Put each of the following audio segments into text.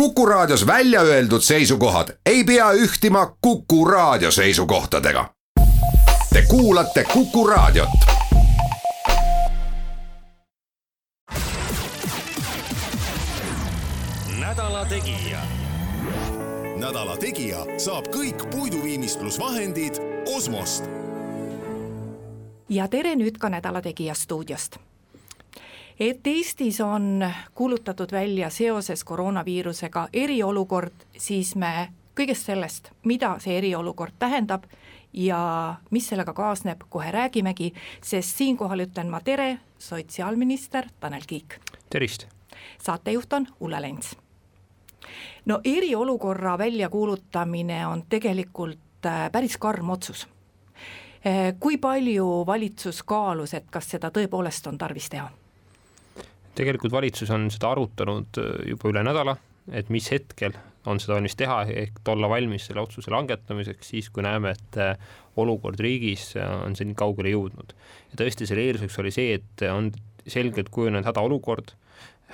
Kuku Raadios välja öeldud seisukohad ei pea ühtima Kuku Raadio seisukohtadega. Te kuulate Kuku Raadiot. nädala Tegija. nädala Tegija saab kõik puiduviimistlusvahendid Osmost. ja tere nüüd ka Nädala Tegija stuudiost et Eestis on kuulutatud välja seoses koroonaviirusega eriolukord, siis me kõigest sellest, mida see eriolukord tähendab ja mis sellega kaasneb, kohe räägimegi, sest siinkohal ütlen ma tere, sotsiaalminister Tanel Kiik. tervist! saatejuht on Ulle Lents. no eriolukorra väljakuulutamine on tegelikult äh, päris karm otsus. Äh, kui palju valitsus kaalus, et kas seda tõepoolest on tarvis teha? Tegelikult valitsus on seda arutanud äh, juba üle nädala, et mis hetkel on seda valmis teha, ehk olla valmis selle otsuse langetamiseks siis, kui näeme, et äh, olukord riigis äh, on nii kaugele jõudnud. ja tõesti, selle eelduseks oli see, et on selgelt kujunenud hädaolukord,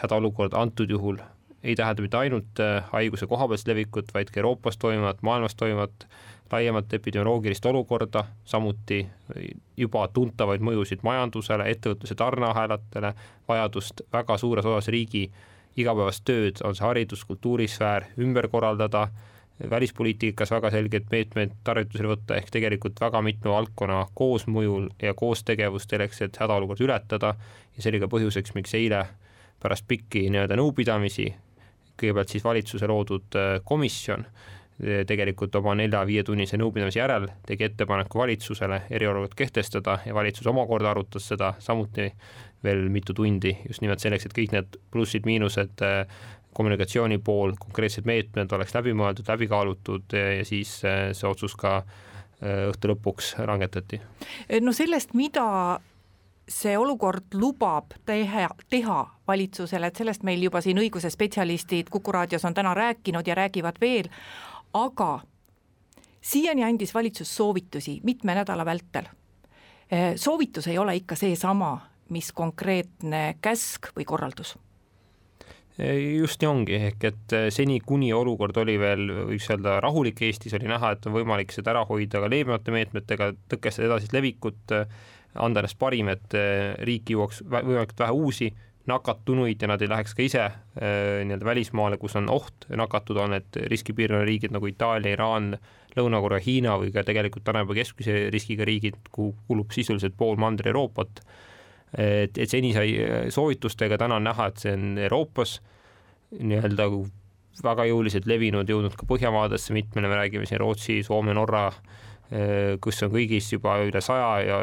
hädaolukord antud juhul ei tähenda mitte ainult haiguse kohapealset levikut, vaid ka Euroopas toimuvat, maailmas toimuvat laiemat epidemioloogilist olukorda, samuti juba tuntavaid mõjusid majandusele, ettevõtluse tarneahelatele, vajadust väga suures osas riigi igapäevast tööd, on see haridus, kultuurisfäär, ümber korraldada, välispoliitikas väga selgeid meetmeid tarvitusele võtta, ehk tegelikult väga mitme valdkonna koosmõjul ja koostegevus selleks, et hädaolukord ületada ja see oli ka põhjuseks, miks eile pärast pikki nii-öelda nõupidamisi, kõigepealt siis valitsuse loodud äh, komisjon tegelikult oma nelja-viietunnise nõupidamise järel tegi ettepaneku valitsusele eriolukord kehtestada ja valitsus omakorda arutas seda samuti veel mitu tundi just nimelt selleks, et kõik need plussid-miinused, kommunikatsiooni pool, konkreetsed meetmed oleks läbi mõeldud, läbi kaalutud ja siis see otsus ka õhtu lõpuks langetati. no sellest, mida see olukord lubab teha, teha valitsusele, et sellest meil juba siin õiguse Kuku raadios on täna rääkinud ja räägivad veel, aga siiani andis valitsus soovitusi mitme nädala vältel. Eh, soovitus ei ole ikka seesama, mis konkreetne käsk või korraldus just nii ongi, ehk et eh, seni, kuni olukord oli veel, võiks öelda, rahulik Eestis, oli näha, et on võimalik seda ära hoida ka leebemate meetmetega, tõkestada edasist levikut, anda ennast parim, et eh, riiki jõuaks võimalikult vähe uusi nakatunuid ja nad ei läheks ka ise äh, nii-öelda välismaale, kus on oht nakatuda, on need riskipiirkonna riigid nagu Itaalia, Iraan, Lõuna-Korea, Hiina või ka tegelikult täna juba keskmise riskiga riigid, kuhu kuulub sisuliselt pool Mandri-Euroopat. et, et seni sai äh, soovitustega, täna on näha, et see on Euroopas nii-öelda väga jõuliselt levinud, jõudnud ka Põhjamaadesse mitmele, me räägime siin Rootsi, Soome, Norra kus on kõigis juba üle saja ja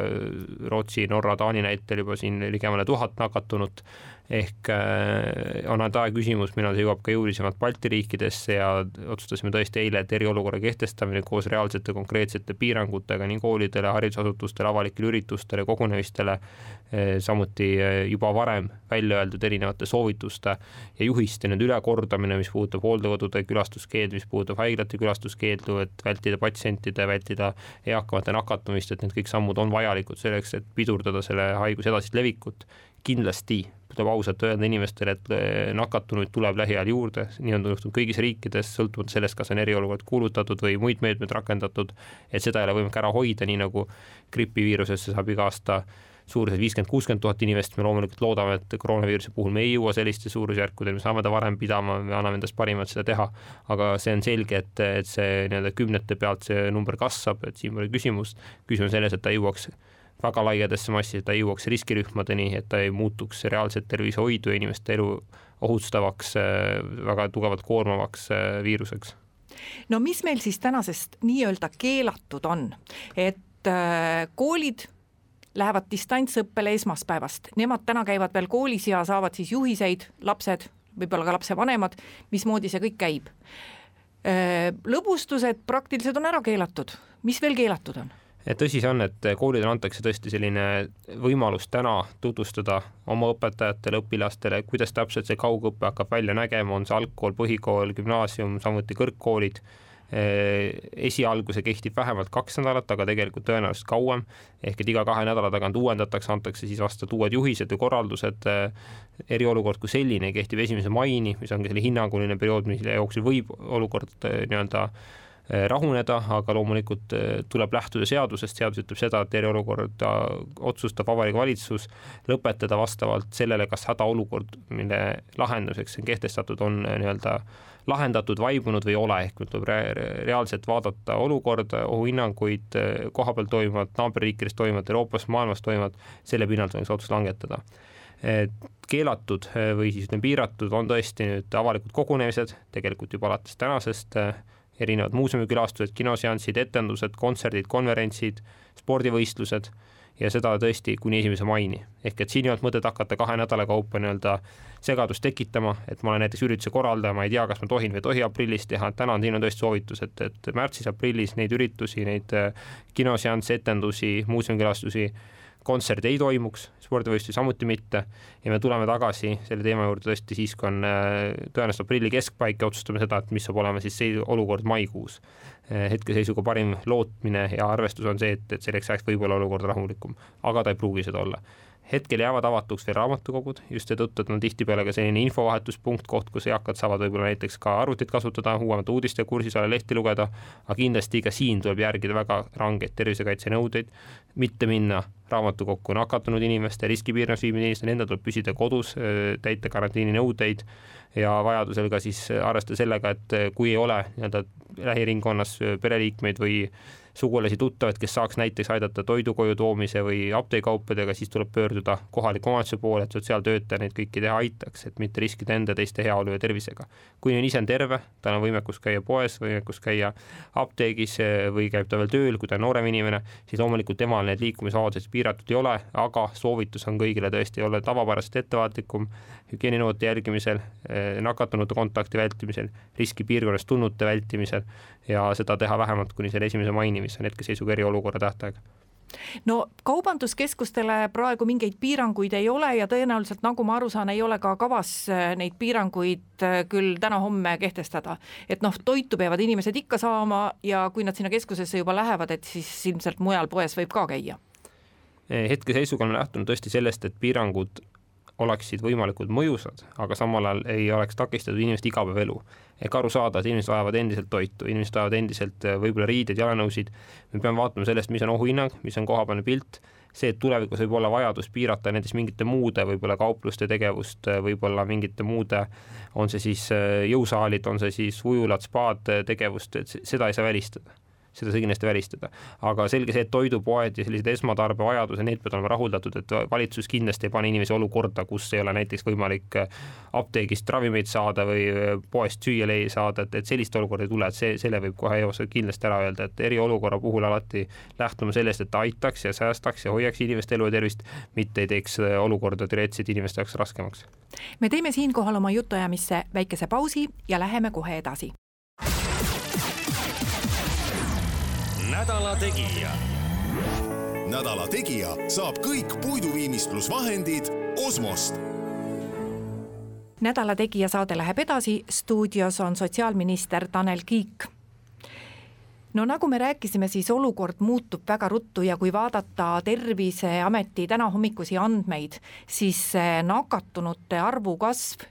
Rootsi, Norra, Taani näitel juba siin ligemale tuhat nakatunut ehk äh, on ainult aja küsimus, millal see jõuab ka jõulisemalt Balti riikidesse ja otsustasime tõesti eile, et eriolukorra kehtestamine koos reaalsete konkreetsete piirangutega nii koolidele, haridusasutustele, avalikele üritustele, kogunemistele, äh, samuti äh, juba varem välja öeldud erinevate soovituste ja juhiste nende ülekordamine, mis puudutab hooldekodude külastuskeeld, mis puudutab haiglate külastuskeeldu, et vältida patsientide, vältida eakamate nakatumist, et need kõik sammud on vajalikud selleks, et pidurdada selle haiguse edasist levikut kindlasti tuleb ausalt öelda inimestele, et eh, nakatunuid tuleb lähiajal juurde, nii on juhtunud kõigis riikides, sõltumata sellest, kas on eriolukord kuulutatud või muid meetmeid rakendatud, et seda ei ole võimalik ära hoida, nii nagu gripiviirusesse saab iga aasta suuruses viiskümmend, kuuskümmend tuhat inimest, me loomulikult loodame, et koroonaviiruse puhul me ei jõua selliste suurusjärkudeni, me saame ta varem pidama, me anname endast parimat seda teha, aga see on selge, et, et see nii-öelda kümnete pealt see number kasvab, et siin pole küsimust, küsimus selles, et ta jõuaks väga laiadesse massi, et ta jõuaks riskirühmadeni, et ta ei muutuks reaalset tervishoidu ja inimeste elu ohustavaks, äh, väga tugevalt koormavaks äh, viiruseks. no mis meil siis tänasest nii-öelda keelatud on, et äh, koolid lähevad distantsõppele esmaspäevast, nemad täna käivad veel koolis ja saavad siis juhiseid, lapsed, võib-olla ka lapsevanemad, mismoodi see kõik käib. lõbustused praktiliselt on ära keelatud, mis veel keelatud on? Tõsi see on, et koolidele antakse tõesti selline võimalus täna tutvustada oma õpetajatele, õpilastele, kuidas täpselt see kaugõpe hakkab välja nägema, on see algkool, põhikool, gümnaasium, samuti kõrgkoolid. Esialgu see kehtib vähemalt kaks nädalat, aga tegelikult tõenäoliselt kauem, ehk et iga kahe nädala tagant uuendatakse, antakse siis vastavad uued juhised või korraldused, eriolukord kui selline kehtib esimese maini, mis ongi selline hinnanguline periood, mille jooksul võib olukord nii-öelda rahuneda, aga loomulikult eh, tuleb lähtuda seadusest, seadus ütleb seda, et eriolukorda otsustab Vabariigi Valitsus lõpetada vastavalt sellele, kas hädaolukord, mille lahenduseks on kehtestatud, on eh, nii-öelda lahendatud, vaibunud või ei ole, ehk tuleb re reaalselt vaadata olukorda, ohuhinnanguid, kohapeal toimuvat, naaberriikides toimuvat, Euroopas, maailmas toimuvat, selle pinnalt võiks otsust langetada. Keelatud või siis piiratud on tõesti nüüd avalikud kogunemised, tegelikult juba alates tänasest erinevad muuseumikülastused, kinoseansid, etendused, kontserdid, konverentsid, spordivõistlused ja seda tõesti kuni esimese maini. ehk et siin ei olnud mõtet hakata kahe nädala kaupa nii-öelda segadust tekitama, et ma olen näiteks ürituse korraldaja, ma ei tea, kas ma tohin või ei tohi aprillis teha, täna on siin on tõesti soovitus, et, et märtsis-aprillis neid üritusi, neid äh, kinoseansse, etendusi, muuseumikülastusi kontserte ei toimuks, spordivõistlusi samuti mitte ja me tuleme tagasi selle teema juurde tõesti siis, kui on äh, tõenäoliselt aprilli keskpaik ja otsustame seda, et mis saab olema siis see olukord maikuus. Äh, hetkeseisuga parim lootmine ja arvestus on see, et, et selleks ajaks võib olla olukord rahulikum, aga ta ei pruugi seda olla hetkel jäävad avatuks veel raamatukogud just seetõttu, et on tihtipeale ka selline infovahetuspunkt, koht, kus eakad saavad võib-olla näiteks ka arvutit kasutada, uuemate uudiste kursis olla, lehti lugeda, aga kindlasti ka siin tuleb järgida väga rangeid tervisekaitsenõudeid, mitte minna raamatukokku nakatunud inimeste, riskipiirkonnas viibinud inimestel, endal tuleb püsida kodus, täita karantiininõudeid ja vajadusel ka siis arvestada sellega, et kui ei ole nii-öelda lähiringkonnas pereliikmeid või sugulasi-tuttavaid, kes saaks näiteks aidata toidu koju toomise või apteegikaupadega, siis tuleb pöörduda kohaliku omavalitsuse poole, et sotsiaaltöötaja neid kõiki teha aitaks, et mitte riskida enda, teiste heaolu ja tervisega. kui on ise on terve, tal on võimekus käia poes, võimekus käia apteegis või käib ta veel tööl, kui ta on noorem inimene, siis loomulikult temal need liikumisvabadused piiratud ei ole, aga soovitus on kõigile tõesti olla tavapäraselt ettevaatlikum hügieeninõuete järgimisel, nakatunute kontakti vältimisel, riskipiirkonnast tulnute vältimisel ja seda teha vähemalt kuni selle esimese maini, mis on hetkeseisuga eriolukorra tähtaeg no kaubanduskeskustele praegu mingeid piiranguid ei ole ja tõenäoliselt, nagu ma aru saan, ei ole ka kavas äh, neid piiranguid äh, küll täna-homme kehtestada. et noh, toitu peavad inimesed ikka saama ja kui nad sinna keskusesse juba lähevad, et siis ilmselt mujal poes võib ka käia. hetkeseisuga oleme lähtunud tõesti sellest, et piirangud oleksid võimalikult mõjusad, aga samal ajal ei oleks takistatud inimeste igapäevaelu. ehk aru saada, et inimesed vajavad endiselt toitu, inimesed vajavad endiselt äh, võib-olla riideid, jalanõusid, me peame vaatama sellest, mis on ohuhinnang, mis on kohapealne pilt, see, et tulevikus võib olla vajadus piirata näiteks mingite muude võib-olla kaupluste tegevust, äh, võib-olla mingite muude, on see siis äh, jõusaalid, on see siis ujulad, spaad tegevust, et seda ei saa välistada seda sai kindlasti välistada. aga selge see, et toidupoed ja sellised esmatarbevajadused, need peavad olema rahuldatud, et valitsus kindlasti ei pane inimesi olukorda, kus ei ole näiteks võimalik äh, apteegist ravimeid saada või äh, poest süüa saada, et, et sellist olukorda ei tule, et see, selle võib kohe eos kindlasti ära öelda, et eriolukorra puhul alati lähtuma sellest, et ta aitaks ja säästaks ja hoiaks inimeste elu ja tervist, mitte ei teeks äh, olukorda teoreetiliselt inimeste jaoks raskemaks. me teeme siinkohal oma jutuajamisse väikese pausi ja läheme kohe edasi. Nädala Tegija. nädala Tegija saab kõik puiduviimistlusvahendid Osmost. Nädala Tegija saade läheb edasi, stuudios on sotsiaalminister Tanel Kiik. No nagu me rääkisime, siis olukord muutub väga ruttu ja kui vaadata Terviseameti tänahommikusi andmeid, siis nakatunute arvu kasv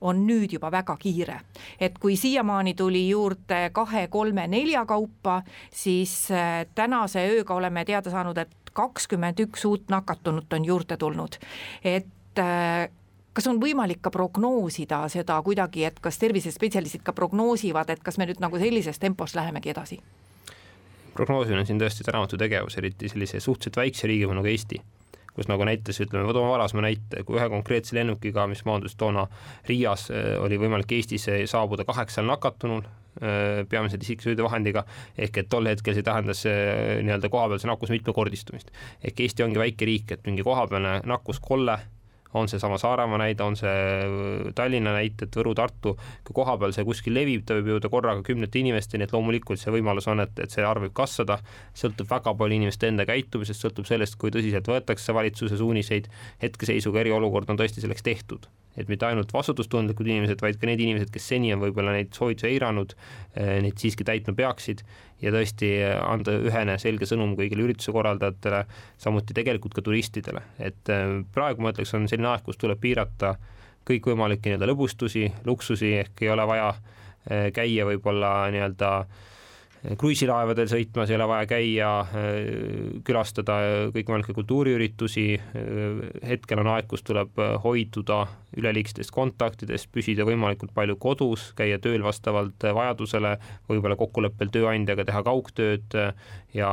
on nüüd juba väga kiire. et kui siiamaani tuli juurde kahe, kolme, nelja kaupa, siis äh, tänase ööga oleme teada saanud, et kakskümmend üks uut nakatunut on juurde tulnud. et äh, kas on võimalik ka prognoosida seda kuidagi, et kas tervisespetsialistid ka prognoosivad, et kas me nüüd nagu sellises tempos lähemegi edasi? prognoosimine on siin tõesti tänamatu tegevus, eriti sellise suhteliselt väikse riigiga nagu Eesti kus nagu näites, ütleme, ma toon varasema näite, kui ühe konkreetse lennukiga, mis maandus toona Riias, eh, oli võimalik Eestisse saabuda kaheksal nakatunul, eh, peamiselt isiksõiduvahendiga, ehk et tol hetkel see tähendas eh, nii-öelda kohapealse nakkuse mitmekordistumist. ehk Eesti ongi väike riik, et mingi kohapealne nakkuskolle on seesama Saaremaa näide, on see äh, Tallinna näited, Võru, Tartu, kui kohapeal see kuskil levib, ta võib jõuda korraga kümnete inimesteni, et loomulikult see võimalus on, et, et see arv võib kasvada, sõltub väga palju inimeste enda käitumisest, sõltub sellest, kui tõsiselt võetakse valitsuse suuniseid, hetkeseisuga eriolukord on tõesti selleks tehtud et mitte ainult vastutustundlikud inimesed, vaid ka need inimesed, kes seni on võib-olla neid soovitusi eiranud, neid siiski täitma peaksid ja tõesti anda ühene selge sõnum kõigile ürituse korraldajatele, samuti tegelikult ka turistidele, et praegu ma ütleks, on selline aeg, kus tuleb piirata kõikvõimalikke nii-öelda lõbustusi, luksusi, ehk ei ole vaja käia võib-olla nii-öelda äh, kruiisilaevadel sõitmas, ei ole vaja käia, külastada kõikvõimalikke kultuuriüritusi, hetkel on aeg, kus tuleb hoiduda üleliigsetest kontaktidest, püsida võimalikult palju kodus, käia tööl vastavalt vajadusele, võib-olla kokkuleppel tööandjaga teha kaugtööd ja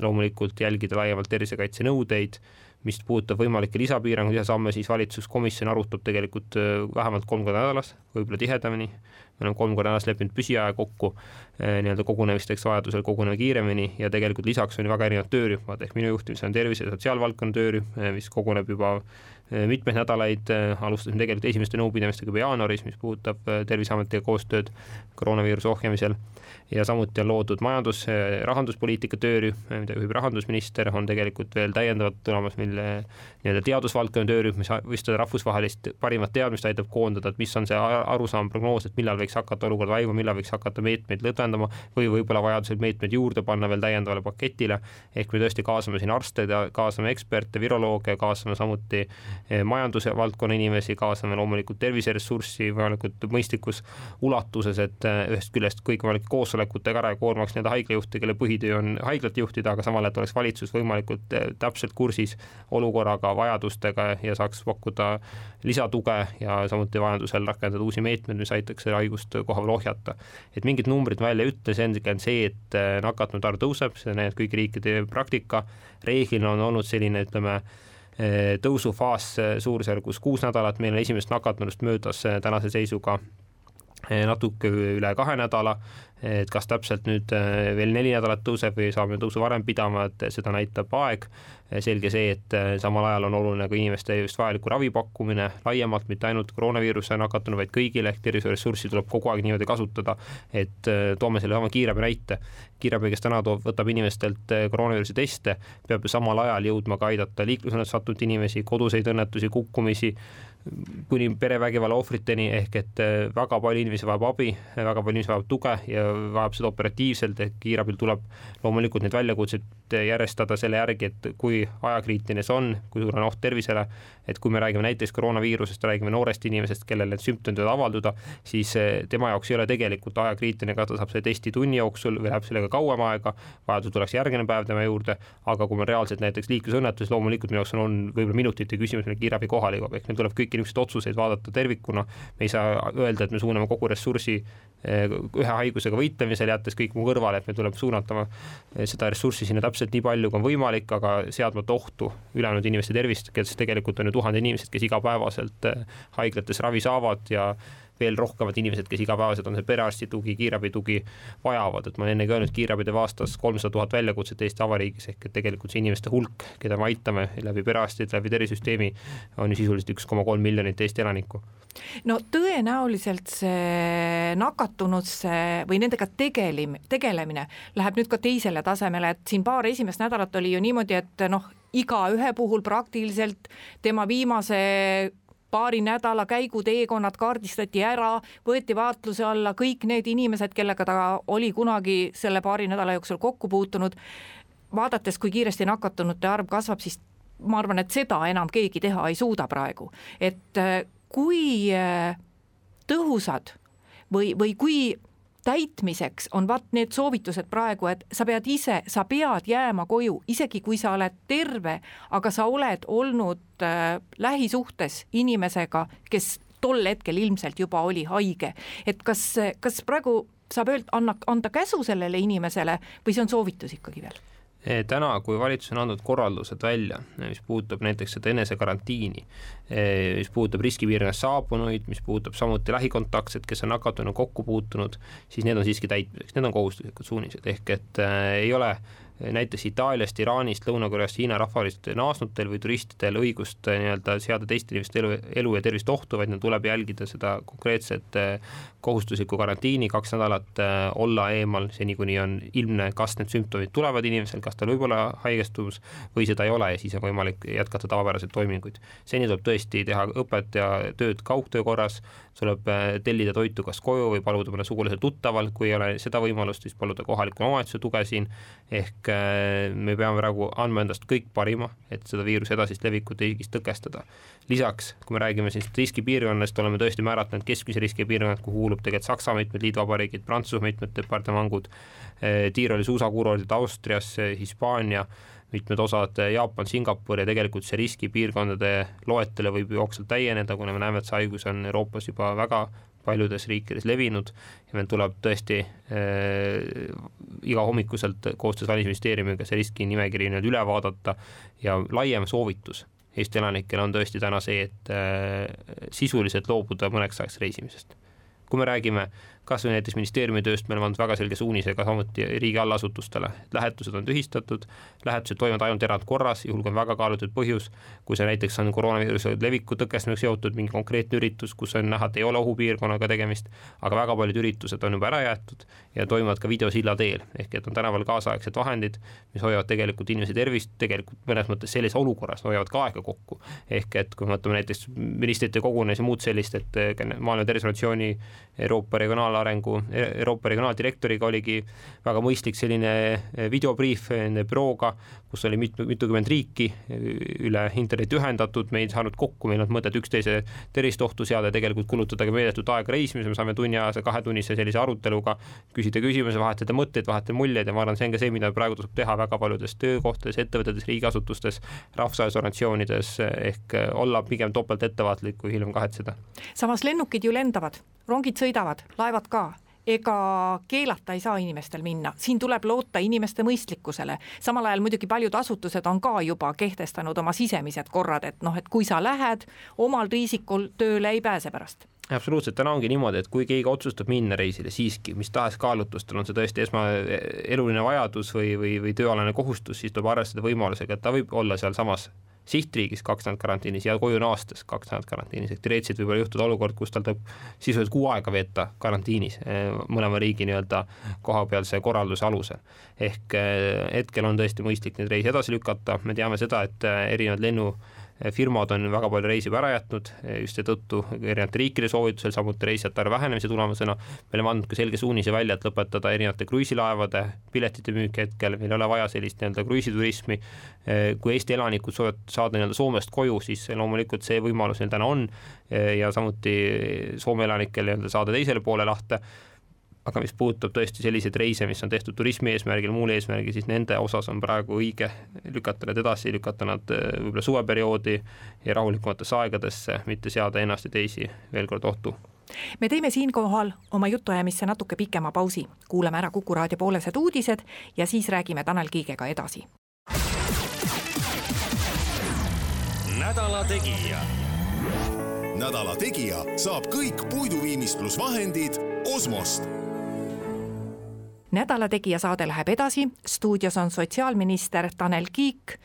loomulikult jälgida laiemalt tervisekaitsenõudeid mis puudutab võimalikke lisapiiranguid, lisasamme, siis valitsuskomisjon arutab tegelikult vähemalt kolm korda nädalas, võib-olla tihedamini. Me oleme kolm korda nädalas leppinud püsiaja kokku eh, nii-öelda kogunemisteks vajadusel koguneme kiiremini ja tegelikult lisaks on väga erinevad töörühmad, ehk minu juhtimisel on tervise- ja sotsiaalvaldkonna töörühm, eh, mis koguneb juba mitmeid nädalaid, alustasime tegelikult esimeste nõupidamistega juba jaanuaris, mis puudutab Terviseametiga koostööd koroonaviiruse ohjamisel ja samuti on loodud majandus- ja rahanduspoliitika töörühm, mida juhib rahandusminister, on tegelikult veel täiendavalt tulemas meil nii-öelda teadusvaldkonna töörühm, mis seda rahvusvahelist parimat teadmist aitab koondada, et mis on see arusaam, prognoos, et millal võiks hakata olukord vaibuma, millal võiks hakata meetmeid lõdvendama või võib-olla vajadusel meetmeid juurde panna veel täiendavale paketile. ehk me tõesti kaasame siin arste, kaasame eksperte, virolooge, kaasame samuti eh, majanduse valdkonna inimesi, kaasame loomulikult terviseressurssi võimalikult mõistlikus ulatuses, et eh, ühest küljest kõikvõimalike koosolekutega ära ei koormaks nii-öelda haiglajuhte, kelle põhitöö on haiglat juhtida, aga samal ajal oleks valitsus võimalikult eh, täpselt kursis olukorraga, vajadustega ja saaks pakkuda lisatuge ja samuti vajadusel rakendada uusi meetmeid, mis aitaks haigus haigust koha peal ohjata. et mingid numbrid välja ei ütle, selge on see, et nakatunute arv tõuseb, seda näitab kõigi riikide praktika, reeglina on olnud selline, ütleme, tõusufaas äh, suurusjärgus kuus nädalat, meil on esimesest nakatunust möödas tänase seisuga natuke üle kahe nädala, et kas täpselt nüüd veel neli nädalat tõuseb või saame tõusu varem pidama, et seda näitab aeg selge see, et samal ajal on oluline ka inimeste just vajaliku ravi pakkumine laiemalt, mitte ainult koroonaviiruse nakatunu, vaid kõigile, ehk tervishoiuressurssi tuleb kogu aeg niimoodi kasutada, et toome sellesama kiirabi näite. kiirabi, kes täna toob, võtab inimestelt koroonaviiruse teste, peab ju samal ajal jõudma ka aidata liiklusõnnetusse sattunud inimesi, koduseid õnnetusi, kukkumisi, kuni perevägivalla ohvriteni, ehk et väga palju inimesi vajab abi, väga palju inimesi vajab tuge ja vajab seda operatiivselt, ehk kiirabil tuleb loomulikult neid väljakutseid järjestada selle järgi, et kui ajakriitiline see on, kui suur on oht tervisele, et kui me räägime näiteks koroonaviirusest, räägime noorest inimesest, kellel need sümptomid võivad avalduda, siis eh, tema jaoks ei ole tegelikult ajakriitiline, kas ta saab selle testi tunni jooksul või läheb sellega kauem aega, vajadusel tuleks järgmine päev tema juurde, aga kui me reaalselt näiteks liiklusõnnetus, loomulikult minu jaoks on, on võib-olla minutite küsimus, millal kiirabi kohale jõuab, ehk meil tuleb kõiki niisuguseid otsuseid vaadata tervikuna, me ei saa öelda, et me suuname kogu ressurssi eh, ühe haigusega võitlemisel, jättes kõik muu kõrvale, et meil tuleb suunata eh, seda ressurssi sinna täpselt nii palju, kui on võimalik, aga seadmata ohtu ülejäänud inimeste tervist, kes tegelikult on ju tuhanded inimesed, kes igapäevaselt äh, haiglates ravi saavad ja veel rohkemad inimesed, kes igapäevaselt on see perearsti tugi, kiirabi tugi vajavad, et ma olen ennegi öelnud, kiirabi teeb aastas kolmsada tuhat väljakutset Eesti Vabariigis ehk et tegelikult see inimeste hulk, keda me aitame läbi perearstide, läbi tervisesüsteemi, on ju sisuliselt üks koma kolm miljonit Eesti elanikku. No tõenäoliselt see nakatunusse või nendega tegelim-, tegelemine läheb nüüd ka teisele tasemele, et siin paar esimest nädalat oli ju niimoodi, et noh, igaühe puhul praktiliselt tema viimase paari nädala käiguteekonnad kaardistati ära, võeti vaatluse alla kõik need inimesed, kellega ta oli kunagi selle paari nädala jooksul kokku puutunud. vaadates, kui kiiresti nakatunute arv kasvab, siis ma arvan, et seda enam keegi teha ei suuda praegu, et kui äh, tõhusad või, või kui täitmiseks on vaat need soovitused praegu, et sa pead ise, sa pead jääma koju, isegi kui sa oled terve, aga sa oled olnud äh, lähisuhtes inimesega, kes tol hetkel ilmselt juba oli haige. et kas, kas praegu saab öelda, anna, anda käsu sellele inimesele või see on soovitus ikkagi veel? Eh, täna, kui valitsus on andnud korraldused välja, eh, mis puudutab näiteks seda enesekarantiini, eh, mis puudutab riskipiirkonnast saabunuid, mis puudutab samuti lähikontaktsed, kes on nakatunud, kokku puutunud, siis need on siiski täitmiseks, need on kohustuslikud suunised, ehk et äh, ei ole näiteks Itaaliast, Iraanist, Lõuna-Koreast, Hiina rahvast naasnutel või turistidel õigust nii-öelda seada teiste inimeste elu, elu ja tervist ohtu, vaid neil tuleb jälgida seda konkreetset kohustuslikku karantiini kaks nädalat, olla eemal seni, kuni on ilmne, kas need sümptomid tulevad inimesel, kas tal võib olla haigestumus või seda ei ole ja siis on võimalik jätkata tavapäraseid toiminguid. seni tuleb tõesti teha õpet ja tööd kaugtöö korras, tuleb tellida toitu kas koju või paluda mõne sugulasel tuttaval, kui ei ole seda võimalust, siis paluda kohaliku omavalitsuse tuge siin, ehk äh, me peame praegu andma endast kõik parima, et seda viiruse edasist levikut riigis tõkestada. lisaks, kui me räägime siis riskipiirkonnast, oleme tõesti määratlenud keskmise riskipiirkonnad, kuhu kuulub tegelikult Saksa mitmed liitvabariigid, Prantsusmaa mitmed departamangud, äh, Tiiroli suusakuurordid Austrias, Hispaania, mitmed osad Jaapan, Singapur ja tegelikult see riskipiirkondade loetelu võib jooksvalt täieneda, kuna me näeme, et see haigus on Euroopas juba väga paljudes riikides levinud ja meil tuleb tõesti äh, igahommikuselt koostöös Välisministeeriumiga see riskinimekiri nii-öelda üle vaadata ja laiem soovitus Eesti elanikele on tõesti täna see, et äh, sisuliselt loobuda mõneks ajaks reisimisest. kui me räägime kas või näiteks ministeeriumi tööst me oleme andnud väga selge suunise ka samuti riigi allasutustele, et lähetused on tühistatud, lähetused toimuvad ainult erandkorras, juhul kui on väga kaalutletud põhjus, kui see näiteks on koroonaviiruse leviku tõkestamisega seotud mingi konkreetne üritus, kus on näha, et ei ole ohupiirkonnaga tegemist, aga väga paljud üritused on juba ära jäetud ja toimuvad ka videosilla teel, ehk et on tänapäeval kaasaegsed vahendid, mis hoiavad tegelikult inimese tervist, tegelikult mõnes mõttes sellises olukorras hoiavad ka aega kokku. ehk et kui me võtame näiteks ministrite kogunemisi ja muud sellist, et Maailma Terviseorganisatsiooni Euroopa regionaal- regionaalarengu, Euroopa regionaaldirektoriga oligi väga mõistlik selline eh, videobriif nende bürooga, kus oli mitu, mitukümmend riiki üle interneti ühendatud, me ei saanud kokku, meil ei olnud mõtet üksteise tervist ohtu seada tegelikult kulutada ka meeletut aega reisimisele, me saame tunniajase, kahetunnise sellise aruteluga küsida küsimusi, vahetada mõtteid, vahetada muljeid ja ma arvan, see on ka see, mida praegu tasub teha väga paljudes töökohtades, ettevõtetes, riigiasutustes, rahvusvahelistes organisatsioonides ehk olla pigem topelt ettevaatlik, kui hiljem kahetseda. samas lennukid ju lendavad, rongid sõidavad, laevad ka. Ega keelata ei saa inimestel minna, siin tuleb loota inimeste mõistlikkusele. samal ajal muidugi paljud asutused on ka juba kehtestanud oma sisemised korrad, et noh, et kui sa lähed omal riisikul tööle, ei pääse pärast. Absoluutselt, täna ongi niimoodi, et kui keegi otsustab minna reisile siiski, mis tahes kaalutlustel on see tõesti esmaeluline vajadus või, või, või tööalane kohustus, siis tuleb arvestada võimalusega, et ta võib olla sealsamas sihtriigis kaks nädalat karantiinis ja koju naastes kaks nädalat karantiinis, ehk teoreetiliselt võib olla juhtuda olukord, kus tal tuleb sisuliselt kuu aega veeta karantiinis eh, mõlema riigi nii-öelda kohapealse korralduse alusel. ehk eh, hetkel on tõesti mõistlik neid reise edasi lükata, me teame seda, et eh, erinevad lennu firmad on väga palju reise juba ära jätnud, just seetõttu erinevate riikide soovitusel, samuti reisijate arvu vähenemise tulemusena. me oleme andnud ka selge suunise välja, et lõpetada erinevate kruiisilaevade piletite müük hetkel, meil ei ole vaja sellist nii-öelda kruiisiturismi. kui Eesti elanikud soovivad saada nii-öelda Soomest koju, siis loomulikult see võimalus neil täna on ja samuti Soome elanikel nii-öelda saada teisele poole lahte aga mis puudutab tõesti selliseid reise, mis on tehtud turismi eesmärgil, muul eesmärgil, siis nende osas on praegu õige lükata need edasi, lükata nad äh, võib-olla suveperioodi ja rahulikumatesse aegadesse, mitte seada ennast ja teisi veel kord ohtu me teeme siinkohal oma jutuajamisse natuke pikema pausi, kuulame ära Kuku raadio poolesed uudised ja siis räägime Tanel Kiigega edasi. nädala Tegija. nädala Tegija saab kõik puiduviimistlusvahendid Osmost nädala Tegija saade läheb edasi, stuudios on sotsiaalminister Tanel Kiik.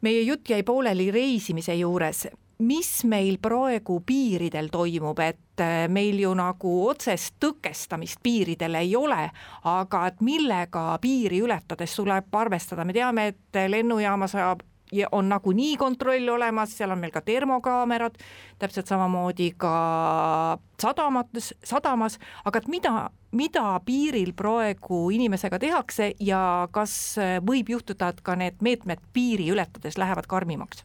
meie jutt jäi pooleli reisimise juures. Mis meil praegu piiridel toimub, et äh, meil ju nagu otsest tõkestamist piiridel ei ole, aga et millega piiri ületades tuleb arvestada, me teame, et lennujaamas saab ja on nagunii kontroll olemas, seal on meil ka termokaamerad, täpselt samamoodi ka sadamates, sadamas, aga et mida, mida piiril praegu inimesega tehakse ja kas võib juhtuda, et ka need meetmed piiri ületades lähevad karmimaks?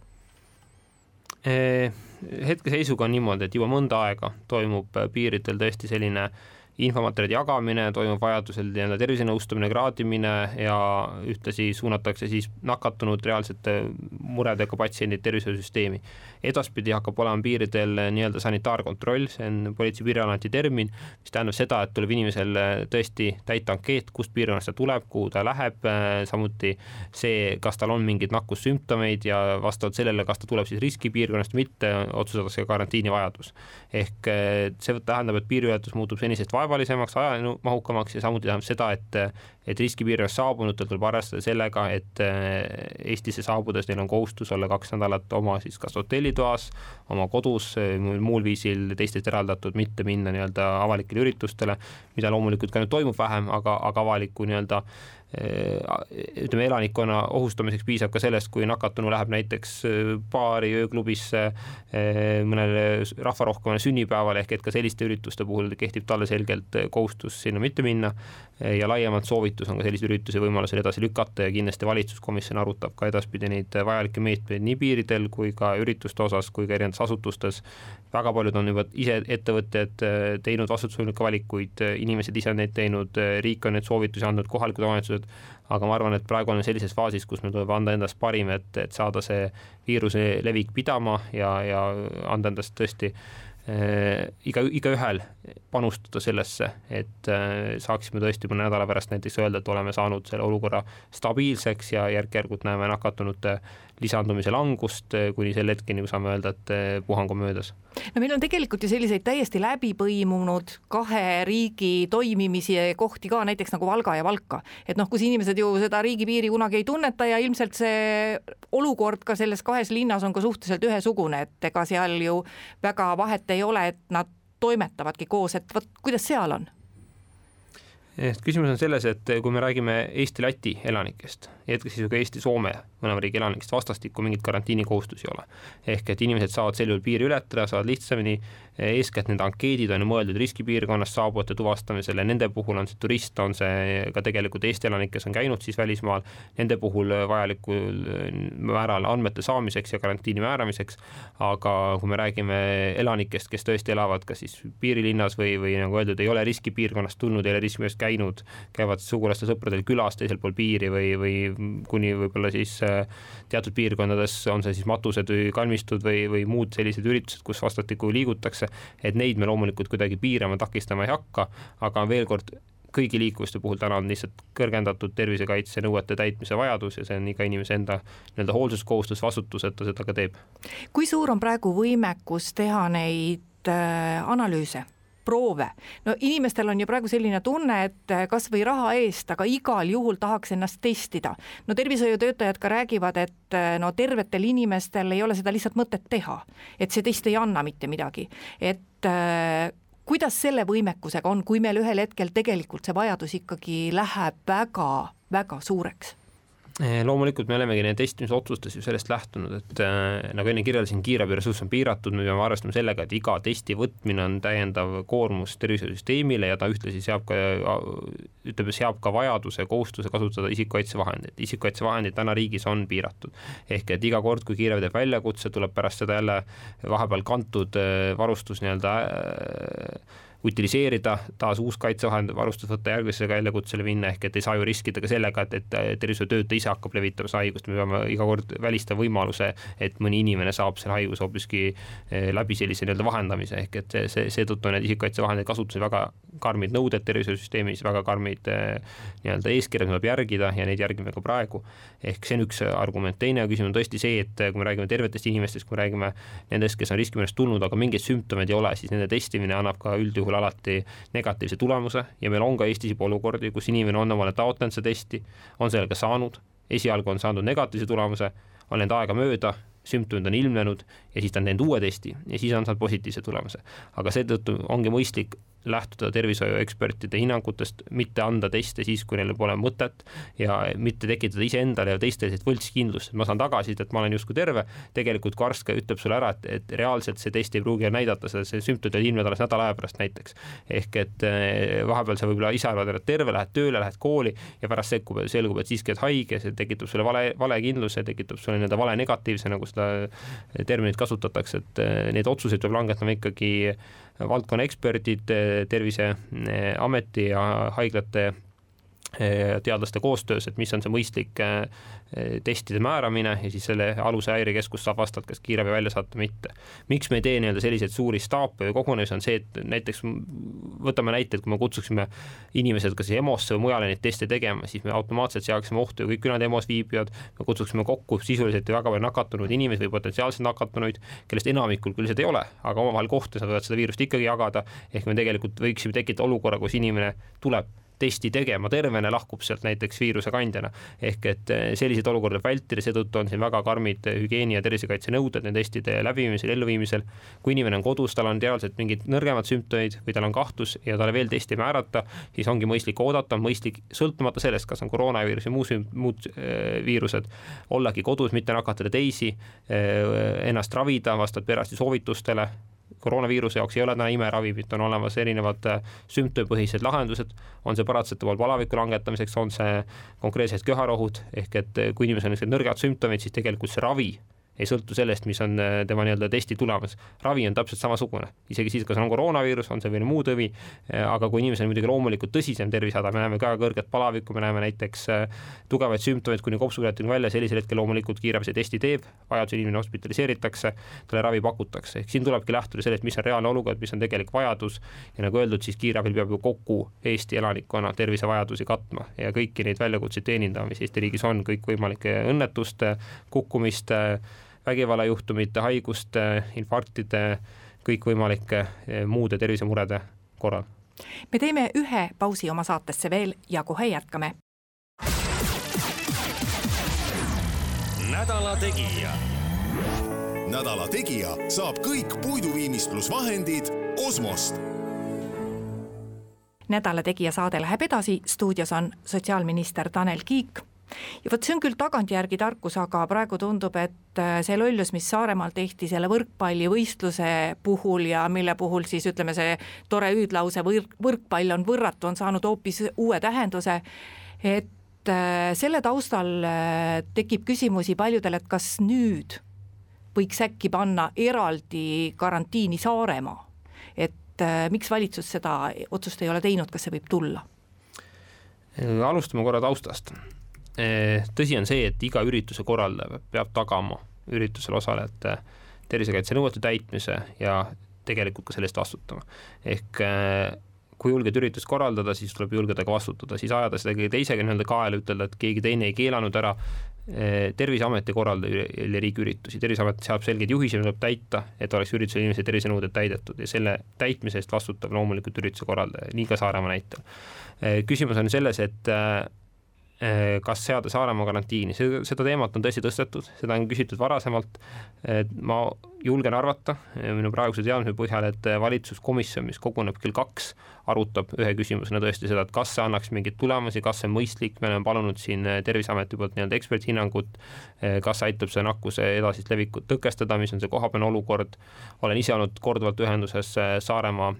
hetkeseisuga on niimoodi, et juba mõnda aega toimub piiridel tõesti selline äh, infomaterjalide jagamine, toimub vajadusel nii-öelda tervisenõustamine, kraadimine ja ühtlasi suunatakse siis nakatunud reaalsete muredega patsiendid tervishoiusüsteemi. edaspidi hakkab olema piiridel nii-öelda sanitaarkontroll, see on Politsei- ja Piirivalveameti termin, mis tähendab seda, et tuleb inimesel tõesti täita ankeet, kust piirkonnast ta tuleb, kuhu ta läheb, samuti see, kas tal on mingeid nakkussümptomeid ja vastavalt sellele, kas ta tuleb siis riskipiirkonnast või mitte, otsustatakse karantiini vajadus. ehk see tähendab, et piiriületus muutub senisest vaevalisemaks, ajamahukamaks ja samuti tähendab seda, et et riskipiirkonnast saabunutel tuleb arvestada sellega, et Eestisse saabudes neil on kohustus olla kaks nädalat oma siis kas hotellitoas, oma kodus, muul viisil teistest eraldatud, mitte minna nii-öelda avalikele üritustele, mida loomulikult ka nüüd toimub vähem, aga, aga avaliku nii-öelda ütleme, elanikkonna ohustamiseks piisab ka sellest, kui nakatunu läheb näiteks äh, baari, ööklubisse, äh, mõnele rahvarohkemale sünnipäevale, ehk et ka selliste ürituste puhul kehtib talle selgelt äh, kohustus sinna mitte minna ja laiemalt soovitus on ka selliseid üritusi võimalusel edasi lükata ja kindlasti valitsuskomisjon arutab ka edaspidi neid vajalikke meetmeid nii piiridel kui ka ürituste osas kui ka erinevates asutustes. väga paljud on juba ise ettevõtted teinud vastutusvõimelikke valikuid, inimesed ise on neid teinud, riik on neid soovitusi andnud, kohalikud omavalitsused, tehtud, aga ma arvan, et praegu oleme sellises faasis, kus meil tuleb anda endast parim, et, et saada see viiruse levik pidama ja, ja anda endast tõesti äh, iga, igaühel panustada sellesse, et äh, saaksime tõesti mõne nädala pärast näiteks öelda, et oleme saanud selle olukorra stabiilseks ja järk-järgult näeme nakatunute lisandumise langust eh, kuni selle hetkeni, kui saame öelda, et eh, puhang on möödas. no meil on tegelikult ju selliseid täiesti läbi põimunud kahe riigi toimimisi kohti ka, näiteks nagu Valga ja Valka, et noh, kus inimesed ju seda riigipiiri kunagi ei tunneta ja ilmselt see olukord ka selles kahes linnas on ka suhteliselt ühesugune, et ega seal ju väga vahet ei ole, et nad toimetavadki koos, et vot kuidas seal on et küsimus on selles, et kui me räägime Eesti-Läti elanikest, ka Eesti-Soome mõlema riigi elanikest vastastikku mingeid karantiinikohustusi ei ole. ehk et inimesed saavad sel juhul piiri ületada, saavad lihtsamini, eeskätt need ankeedid on ju mõeldud riskipiirkonnast saabujate tuvastamisele, nende puhul on see turist, on see ka tegelikult Eesti elanik, kes on käinud siis välismaal, nende puhul vajalikul määral andmete saamiseks ja karantiini määramiseks, aga kui me räägime elanikest, kes tõesti elavad kas siis piirilinnas või, või nagu öeldud, ei ole riskipiirkonnast tulnud, ei ole riskipiirkonnast käinud, käivad sugulastel-sõpradel külas teisel pool piiri või, või kuni võib-olla siis teatud piirkondades on see siis matused või kalmistud või, või muud sellised üritused, kus vastastikku liigutakse, et neid me loomulikult kuidagi piirama, takistama ei hakka, aga veel kord, kõigi liikuvuste puhul täna on lihtsalt kõrgendatud tervisekaitse nõuete täitmise vajadus ja see on iga inimese enda nii-öelda hoolsuskohustus, vastutus, et ta seda ka teeb. kui suur on praegu võimekus teha neid äh, analüüse? Proove. no inimestel on ju praegu selline tunne, et eh, kas või raha eest, aga igal juhul tahaks ennast testida. no tervishoiutöötajad ka räägivad, et eh, no tervetel inimestel ei ole seda lihtsalt mõtet teha, et see test ei anna mitte midagi, et äh, kuidas selle võimekusega on, kui meil ühel hetkel tegelikult see vajadus ikkagi läheb väga-väga suureks Eh, loomulikult me olemegi neid testimise otsustes ju sellest lähtunud, et äh, nagu enne kirjeldasin, kiirabi ressurss on piiratud, me peame arvestama sellega, et iga testi võtmine on täiendav koormus tervishoiusüsteemile ja ta ühtlasi seab ka, ütleme, seab ka vajaduse, kohustuse kasutada isikukaitsevahendeid. isikukaitsevahendid täna riigis on piiratud. ehk et iga kord, kui kiirabi teeb väljakutse, tuleb pärast seda jälle vahepeal kantud äh, varustus nii-öelda äh, utiliseerida, taas uus kaitsevahend, varustus võtta järgmisele väljakutsele minna, ehk et ei saa ju riskida ka sellega, et, et tervishoiutöötaja ise hakkab levitama seda haigust, me peame iga kord välistama võimaluse, et mõni inimene saab selle haiguse hoopiski eh, läbi sellise nii-öelda vahendamise, ehk et see, seetõttu on need isikukaitsevahendid kasutusel väga karmid nõuded tervishoiusüsteemis, väga karmid eh, nii-öelda eeskirjad, mida tuleb järgida ja neid järgime ka praegu. ehk see on üks argument, teine küsimus on tõesti see, et kui me räägime tervetest inimestest, kui me räägime nendest, kes on riskimärgist tulnud, aga mingeid sümptomeid ei ole, siis nende testimine annab ka üldjuhul juhul alati negatiivse tulemuse ja meil on ka Eestis juba olukordi, kus inimene on omale taotlenud seda testi, on selle ka saanud, esialgu on saanud negatiivse tulemuse, on läinud aega mööda, sümptomid on ilmnenud ja siis ta on teinud uue testi ja siis on saanud positiivse tulemuse. aga seetõttu ongi mõistlik lähtuda tervishoiuekspertide hinnangutest, mitte anda teste siis, kui neil pole mõtet ja mitte tekitada iseendale ja teistele sellist võltskindlust, et ma saan tagasisidet, et ma olen justkui terve. tegelikult kui arst ka ütleb sulle ära, et, et reaalselt see test ei pruugi näidata seda, see sümptomid võivad ilmneda alles nädala aja pärast näiteks. ehk et eh, vahepeal sa võib-olla ise arvad, et terve, lähed tööle, lähed kooli ja pärast sekkub, selgub, et siiski oled haige, see tekitab sulle vale, valekindluse, tekitab sulle nii-öelda vale negatiivse, nagu seda terminit kasutatakse, et eh, neid otsuseid peab langetama ikkagi valdkonna eksperdid, Terviseameti ja haiglate teadlaste koostöös, et mis on see mõistlik testide määramine ja siis selle aluse häirekeskus saab vastavalt kas kiirabi välja saata või mitte. miks me ei tee nii-öelda selliseid suuri staape või kogunemisi, on see, et näiteks võtame näite, et kui me kutsuksime inimesed kas EMO-sse või mujale neid teste tegema, siis me automaatselt seaksime ohtu ju kõik ülejäänud EMO-s viibijad, me kutsuksime kokku sisuliselt ju väga palju nakatunud inimesi või potentsiaalselt nakatunuid, kellest enamikul küll seda ei ole, aga omavahel kohtudes nad võivad seda viirust ikkagi jagada, ehk me tegelikult võiksime tekitada olukorra, kus inimene tuleb testi tegema tervena, lahkub sealt näiteks viiruse kandjana. ehk et eh, selliseid olukordi vältida, seetõttu on siin väga karmid hügieeni ja tervisekaitse nõuded nende testide läbiviimisel, elluviimisel. kui inimene on kodus, tal on reaalselt mingid nõrgemad sümptomid või tal on kahtlus ja talle veel testi ei määrata, siis ongi mõistlik oodata, mõistlik sõltumata sellest, kas on koroonaviirus või muu, muud äh, viirused, ollagi kodus, mitte nakatada teisi ennast ravida vastavalt perearsti soovitustele koroonaviiruse jaoks ei ole täna imeravimit, on olemas erinevad äh, sümptomipõhised lahendused, on see paratsetamool palaviku langetamiseks, on see konkreetsed köharohud, ehk et äh, kui inimesel on nõrgad sümptomid, siis tegelikult see ravi ei sõltu sellest, mis on äh, tema nii-öelda testi tulemus. ravi on täpselt samasugune, isegi siis, kas on koroonaviirus, on see või muu tõvi, äh, aga kui inimesel muidugi loomulikult tõsisem tervisehäda, me näeme väga kõrget palavikku, me näeme näiteks äh, tugevaid sümptomeid kuni kopsupõletikuni välja, sellisel hetkel loomulikult kiirabi see testi teeb, vajadusel inimene hospitaliseeritakse, talle ravi pakutakse, ehk siin tulebki lähtuda sellest, mis on reaalne olukord, mis on tegelik vajadus ja nagu öeldud, siis kiirabil peab ju kogu Eesti elanikkonna tervisevajadusi katma ja kõiki neid väljakutseid teenindama, mis Eesti riigis on, kõikvõimalike õnnetuste, kukkumiste, vägivallajuhtumite, haiguste, infarktide, kõikvõimalike eh, muude tervisemurede korral. me teeme ühe pausi oma saatesse veel ja kohe jätkame. nädala Tegija. nädala Tegija saab kõik puiduviimistlusvahendid Osmost nädala Tegija saade läheb edasi, stuudios on sotsiaalminister Tanel Kiik ja vot see on küll tagantjärgi tarkus, aga praegu tundub, et äh, see lollus, mis Saaremaal tehti selle võrkpallivõistluse puhul ja mille puhul siis ütleme, see tore hüüdlause võrk, võrkpall on võrratu, on saanud hoopis uue tähenduse, et äh, selle taustal äh, tekib küsimusi paljudel, et kas nüüd võiks äkki panna eraldi karantiini Saaremaa, et miks valitsus seda otsust ei ole teinud, kas see võib tulla? alustame korra taustast tõsi on see, et iga ürituse korraldaja peab tagama üritusel osalejate tervisekaitse nõuete täitmise ja tegelikult ka selle eest vastutama. ehk eh, kui julged üritust korraldada, siis tuleb julgeda ka vastutada, siis ajada seda kõige teisega nii-öelda kaela, ütelda, et keegi teine ei keelanud ära. Eh, terviseameti korraldaja riigiüritusi, Terviseamet seab selgeid juhiseid, mida tuleb täita, et oleks üritusel inimese tervisenõuded täidetud ja selle täitmise eest vastutab loomulikult ürituse korraldaja, nii ka Saaremaa näitel. küsimus on selles, et kas seada Saaremaa karantiini, seda teemat on tõesti tõstetud, seda on küsitud varasemalt. ma julgen arvata minu praeguse teadmise põhjal, et valitsuskomisjon, mis koguneb kell kaks, arutab ühe küsimusena tõesti seda, et kas see annaks mingeid tulemusi, kas see on mõistlik, me oleme palunud siin Terviseameti poolt nii-öelda eksperthinnangut, kas aitab see nakkuse edasist levikut tõkestada, mis on see kohapealne olukord. olen ise olnud korduvalt ühenduses Saaremaa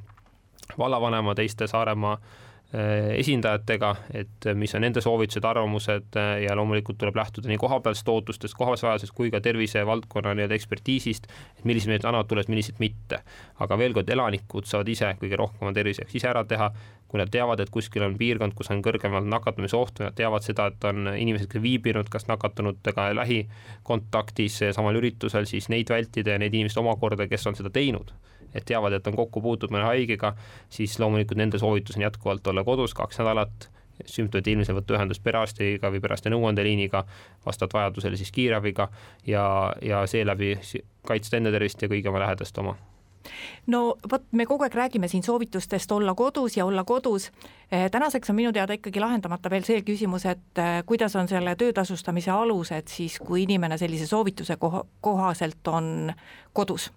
vallavanema, teiste Saaremaa Äh, esindajatega, et mis on nende soovitused, arvamused äh, ja loomulikult tuleb lähtuda nii kohapealsest ootustest, kohapealsest vajadusest kui ka tervisevaldkonna nii-öelda ekspertiisist, et millised meetmed annavad tulemusi, millised mitte. aga veel kord, elanikud saavad ise kõige rohkem oma tervise jaoks ise ära teha, kui nad teavad, et kuskil on piirkond, kus on kõrgemal nakatumise oht nad teavad seda, et on inimesed, kes viibinud kas nakatunutega lähikontaktis samal üritusel, siis neid vältida ja neid inimesi omakorda, kes on seda teinud et teavad, et on kokku puutunud mõne haigega, siis loomulikult nende soovitus on jätkuvalt olla kodus kaks nädalat, sümptomite ilmselt võtta ühendust perearstiga või perearsti nõuandeliiniga, vastavalt vajadusele siis kiirabiga ja, ja seeläbi kaitsta enda tervist ja kõigi oma lähedaste oma no vot, me kogu aeg räägime siin soovitustest olla kodus ja olla kodus. Eh, tänaseks on minu teada ikkagi lahendamata veel see küsimus, et eh, kuidas on selle töötasustamise alused siis, kui inimene sellise soovituse koha, kohaselt on kodus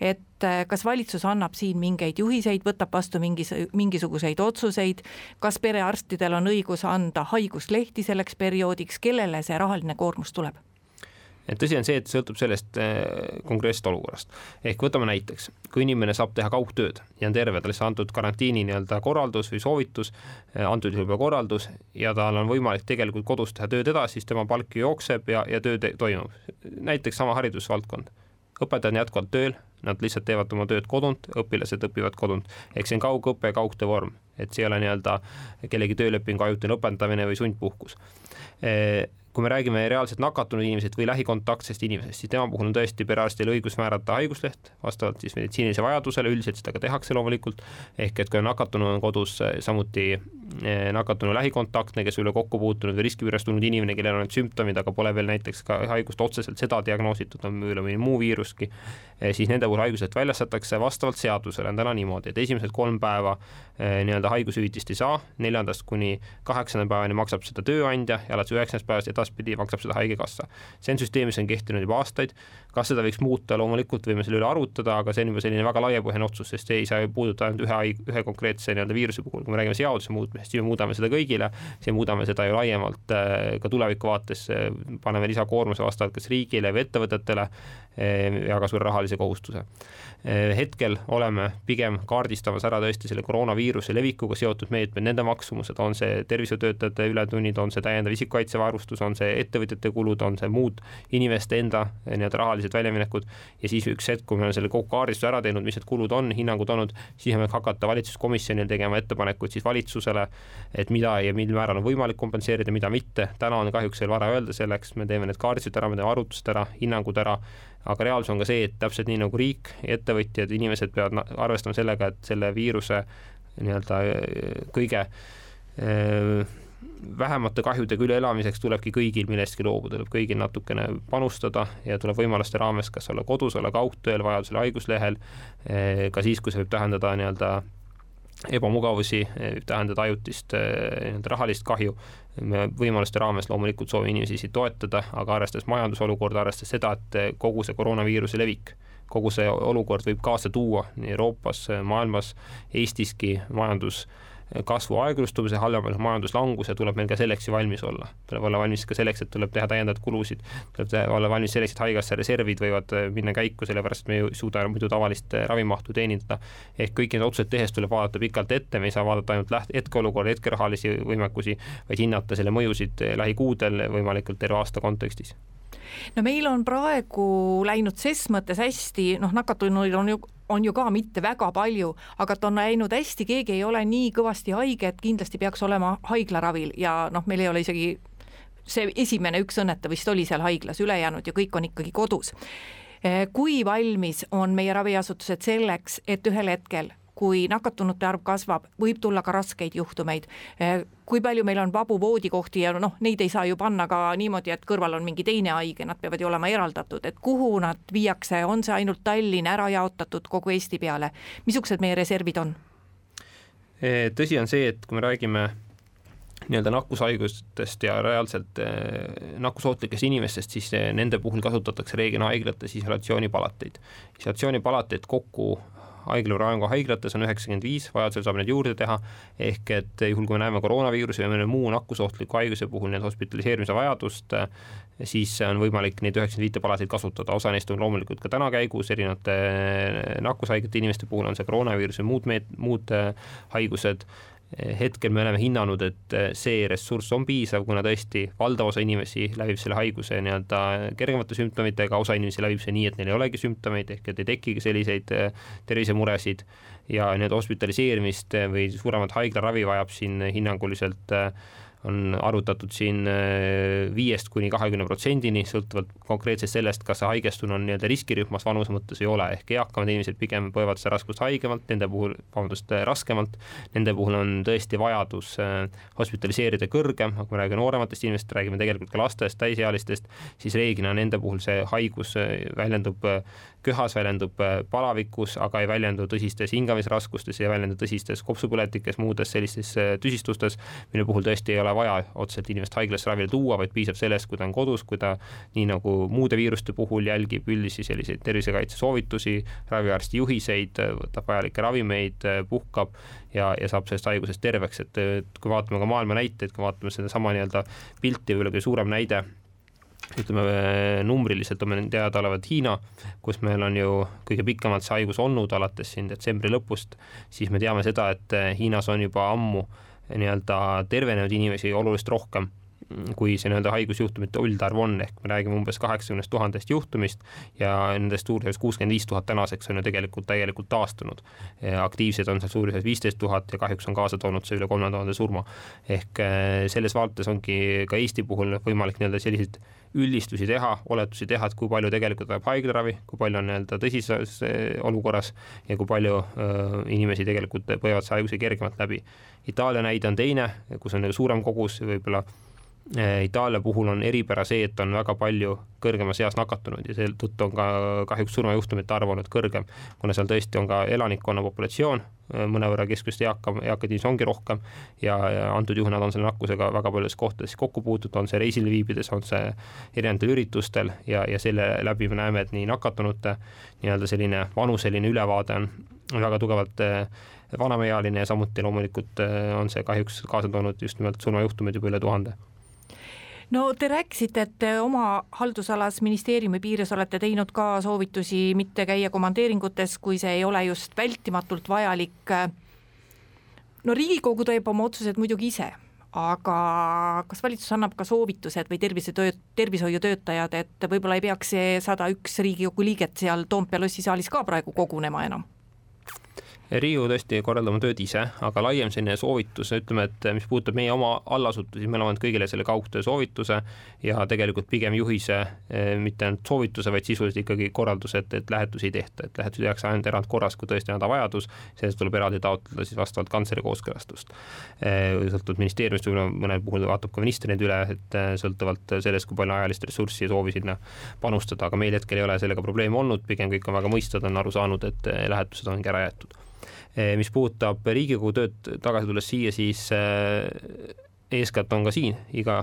et äh, kas valitsus annab siin mingeid juhiseid, võtab vastu mingis, mingisuguseid otsuseid, kas perearstidel on õigus anda haiguslehti selleks perioodiks, kellele see rahaline koormus tuleb? tõsi on see, et sõltub sellest äh, konkreetsest olukorrast. ehk võtame näiteks, kui inimene saab teha kaugtööd ja on terve, talle antud karantiini nii-öelda korraldus või soovitus, äh, antud juhul juba korraldus ja tal on võimalik tegelikult kodus teha tööd edasi, siis tema palk jookseb ja, ja töö toimub. näiteks sama haridusvaldkond õpetajad on jätkuvalt tööl, nad lihtsalt teevad oma tööd kodunt, õpilased õpivad kodunt, ehk see on kaugõpe, kaugtöö vorm. Et see ei ole nii-öelda kellegi töölepingu ajutine lõpetamine või sundpuhkus kui me räägime reaalselt nakatunud inimesest või lähikontaktsest inimesest, siis tema puhul on tõesti perearstil õigus määrata haigusleht vastavalt siis meditsiinilisele vajadusele, üldiselt seda ka tehakse loomulikult, ehk et kui nakatunu on kodus, samuti eh, nakatunu lähikontaktne, kes ei ole kokku puutunud või riskipiirist tulnud inimene, kellel on sümptomid, aga pole veel näiteks ka haigust otseselt seda diagnoositud, on võib-olla mõni muu viiruski, eh, siis nende puhul haigusleht väljastatakse vastavalt seadusele, on täna niimoodi, et esimesed kolm päeva eh, nii-öelda haigushüvitist ei saa, neljandast kuni kaheksanda päevani maksab seda tööandja ja alates üheksandast päevast edasi edaspidi maksab seda Haigekassa. see on süsteem, mis on kehtinud juba aastaid, kas seda võiks muuta, loomulikult võime selle üle arutada, aga see on juba selline väga laiapõhjaline otsus, sest see ei saa ju puudutada ainult ühe ühe konkreetse nii-öelda viiruse puhul, kui me räägime seaduse muutmisest, siis me muudame seda kõigile, siis muudame seda ju laiemalt äh, ka tuleviku vaates, äh, paneme lisakoormuse vastavalt kas riigile või ettevõtetele äh, ja ka suure rahalise kohustuse. Hetkel oleme pigem kaardistamas ära tõesti selle koroonaviiruse levikuga seotud meetmed, nende maksumused, on see tervishoiutöötajate ületunnid, on see täiendav isikukaitsevarustus, on see ettevõtjate kulud, on see muud inimeste enda eh, nii-öelda rahalised väljaminekud ja siis üks hetk, kui me oleme selle kogu kaardistuse ära teinud, mis need kulud on, hinnangud olnud, siis me hakata valitsuskomisjonil tegema ettepanekuid siis valitsusele, et mida ja mil määral on võimalik kompenseerida, mida mitte, täna on kahjuks veel vara öelda selleks, me teeme need kaardistused ära, me teeme arvutused ära, hinnangud ära aga reaalsus on ka see, et täpselt nii nagu riik, ettevõtjad, inimesed peavad arvestama sellega, et selle viiruse nii-öelda äh, kõige äh, vähemate kahjudega üleelamiseks tulebki kõigil millestki loobuda, tuleb kõigil natukene panustada ja tuleb võimaluste raames kas olla kodus, olla kaugtööl, vajadusel haiguslehel, äh, ka siis, kui see võib tähendada nii-öelda ebamugavusi, võib tähendada ajutist nii-öelda rahalist kahju, me võimaluste raames loomulikult soovime inimesi toetada, aga arvestades majandusolukorda, arvestades seda, et kogu see koroonaviiruse levik, kogu see olukord võib kaasa tuua nii Euroopas, maailmas, Eestiski majandus kasvu aeglustumise, halvema majanduslanguse, tuleb meil ka selleks ju valmis olla. tuleb olla valmis ka selleks, et tuleb teha täiendavaid kulusid, tuleb olla valmis selleks, et haigekassa reservid võivad äh, minna käiku, sellepärast me ei suuda muidu tavalist äh, ravimahtu teenindada. ehk kõiki neid otsuseid tehes tuleb vaadata pikalt ette, me ei saa vaadata ainult läht-, hetkeolukorda, hetkerahalisi võimekusi, vaid hinnata selle mõjusid äh, lähikuudel võimalikult terve aasta kontekstis no meil on praegu läinud ses mõttes hästi, noh, nakatunuid on ju on ju ka mitte väga palju, aga ta on läinud hästi, keegi ei ole nii kõvasti haige, et kindlasti peaks olema haiglaravil ja noh, meil ei ole isegi see esimene üks õnnetu vist oli seal haiglas, ülejäänud ju kõik on ikkagi kodus. kui valmis on meie raviasutused selleks, et ühel hetkel kui nakatunute arv kasvab, võib tulla ka raskeid juhtumeid. Eh, kui palju meil on vabu voodikohti ja noh, neid ei saa ju panna ka niimoodi, et kõrval on mingi teine haige, nad peavad ju olema eraldatud, et kuhu nad viiakse, on see ainult Tallinn ära jaotatud kogu Eesti peale, missugused meie reservid on? Eh, tõsi on see, et kui me räägime nii-öelda nakkushaigustest ja reaalselt eh, nakkusohtlikest inimestest, siis nende puhul kasutatakse reeglina haiglates isolatsioonipalateid. isolatsioonipalateid kokku haigla Raekoja haiglates on üheksakümmend viis, vajadusel saab neid juurde teha, ehk et juhul, kui me näeme koroonaviiruse või mõne muu nakkusohtliku haiguse puhul nii-öelda hospitaliseerimise vajadust, siis on võimalik neid üheksakümmend viite palatit kasutada, osa neist on loomulikult ka täna käigus, erinevate nakkushaigete inimeste puhul on see koroonaviirus ja muud meet-, muud haigused hetkel me oleme hinnanud, et eh, see ressurss on piisav, kuna tõesti valdav osa inimesi läbib selle haiguse nii-öelda kergemate sümptomitega, osa inimesi läbib see nii, et neil ei olegi sümptomeid, ehk et ei tekigi selliseid eh, tervisemuresid. Ja nii-öelda hospitaliseerimist või suuremat haiglaravi vajab siin hinnanguliselt on arvutatud siin äh, viiest kuni kahekümne protsendini, sõltuvalt konkreetselt sellest, kas see haigestunu on nii-öelda riskirühmas vanuse mõttes ei ole, ehk eakamad inimesed pigem põevad seda raskust haigemalt, nende puhul, vabandust, raskemalt, nende puhul on tõesti vajadus äh, hospitaliseerida kõrgem, aga kui me räägime noorematest inimestest, räägime tegelikult ka lastest, täisealistest, siis reeglina nende puhul see haigus äh, väljendub köhas, väljendub palavikus, aga ei väljendu tõsistes hingamisraskustes, ei väljendu tõsistes kopsupõletikes, muudes sellistes tüsistustes, mille puhul tõesti ei ole vaja otseselt inimest haiglasse ravile tuua, vaid piisab sellest, kui ta on kodus, kui ta nii nagu muude viiruste puhul jälgib üldisi selliseid tervisekaitse soovitusi, raviarsti juhiseid, võtab vajalikke ravimeid, puhkab ja, ja saab sellest haigusest terveks, et, kui vaatame ka maailma näiteid, kui vaatame sedasama nii-öelda pilti, võib-olla kõige suurem näide ütleme numbriliselt on meil teadaolevalt Hiina, kus meil on ju kõige pikemalt see haigus olnud, alates siin detsembri lõpust, siis me teame seda, et Hiinas on juba ammu nii-öelda tervenenud inimesi oluliselt rohkem kui see nii-öelda haigusjuhtumite üldarv on, ehk me räägime umbes kaheksakümnest tuhandest juhtumist ja nendest suurusjärgus kuuskümmend viis tuhat tänaseks on ju tegelikult täielikult taastunud. aktiivsed on seal suurusjärgus viisteist tuhat ja kahjuks on kaasa toonud see üle kolme tuhande surma. ehk äh, selles vaates ongi ka Eesti puhul võimalik nii-öelda selliseid üldistusi teha, oletusi teha, et kui palju tegelikult vajab haiglaravi, kui palju on nii-öelda tõsises äh, olukorras ja kui palju äh, inimesi tegelikult põevad see haiguse kergemalt läbi. Itaalia näide on teine, kus on nagu suurem kogus, võib-olla Eh, Itaalia puhul on eripära see, et on väga palju kõrgemas eas nakatunud ja seetõttu on ka kahjuks surmajuhtumite arv olnud kõrgem, kuna seal tõesti on ka elanikkonna populatsioon eh, mõnevõrra keskmist eakam, eakaid inimesi ongi rohkem ja, ja antud juhul nad on selle nakkusega väga paljudes kohtades kokku puutunud, on see reisil viibides, on see erinevatel üritustel ja, ja selle läbi me näeme, et nii nakatunute nii-öelda selline vanuseline ülevaade on väga tugevalt eh, vanemaealine ja samuti loomulikult on see kahjuks kaasa toonud just nimelt surmajuhtumeid juba üle tuhande no te rääkisite, et te oma haldusalas ministeeriumi piires olete teinud ka soovitusi mitte käia komandeeringutes, kui see ei ole just vältimatult vajalik. no Riigikogu teeb oma otsused muidugi ise, aga kas valitsus annab ka soovitused või tervisetöö, tervishoiutöötajad, et võib-olla ei peaks see sada üks Riigikogu liiget seal Toompea lossi saalis ka praegu kogunema enam? Riigikogu tõesti korraldab oma tööd ise, aga laiem selline soovitus, ütleme, et mis puudutab meie oma allasutusi, me oleme andnud kõigile selle kaugtöö soovituse ja tegelikult pigem juhise, eh, mitte ainult soovituse, vaid sisuliselt ikkagi korralduse, et, et lähetusi ei tehta, et lähetusi tehakse ainult erandkorras, kui tõesti on hädavajadus, sellest tuleb eraldi taotleda siis vastavalt kantsleri kooskõlastust. Eh, sõltuvalt ministeeriumist, võib-olla mõnel puhul vaatab ka minister neid üle, et eh, sõltuvalt sellest, kui palju ajalist ressurssi ja soovi sinna panustada, aga meil hetkel ei ole sellega probleeme olnud, pigem kõik on väga mõistvad, on aru saanud, et lähetused ongi ära jäetud mis puudutab Riigikogu tööd tagasi tulles siia, siis eh, eeskätt on ka siin iga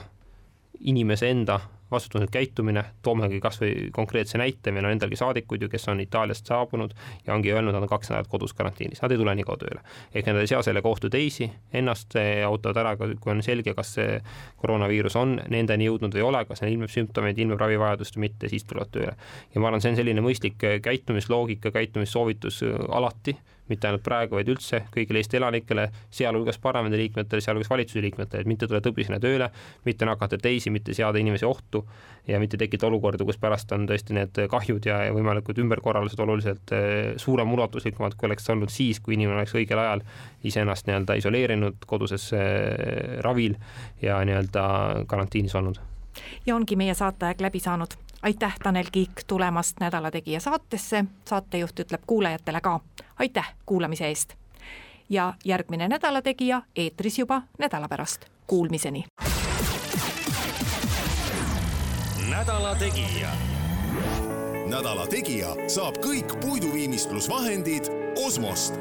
inimese enda vastutustundlik käitumine, toomegi kas või konkreetse näite, meil on endalgi saadikuid ju, kes on Itaaliast saabunud ja ongi öelnud, nad on kaks nädalat kodus karantiinis, nad ei tule nii kaua tööle. ehk nad ei sea sellega ohtu teisi, ennast ootavad ära, kui on selge, kas see koroonaviirus on nendeni jõudnud või ei ole, kas neil ilmneb sümptomeid, ilmneb ravivajadust või mitte, siis tulevad tööle. ja ma arvan, see on selline mõistlik käitumisloogika, käitumissoovitus alati mitte ainult praegu, vaid üldse kõigile Eesti elanikele, sealhulgas parlamendiliikmetele, sealhulgas valitsuse liikmetele, et mitte tulla tõbisena tööle, mitte nakatada teisi, mitte seada inimesi ohtu ja mitte tekitada olukorda, kus pärast on tõesti need kahjud ja, ja võimalikud ümberkorraldused oluliselt eh, suurem ulatuslikumad, kui oleks olnud siis, kui inimene oleks õigel ajal iseennast nii-öelda isoleerinud koduses eh, ravil ja nii-öelda karantiinis olnud ja ongi meie saateaeg läbi saanud aitäh, Tanel Kiik, tulemast Nädala Tegija saatesse, saatejuht ütleb kuulajatele ka aitäh kuulamise eest. ja järgmine Nädala Tegija eetris juba nädala pärast, kuulmiseni. Nädala Tegija. nädala Tegija saab kõik puiduviimistlusvahendid Osmost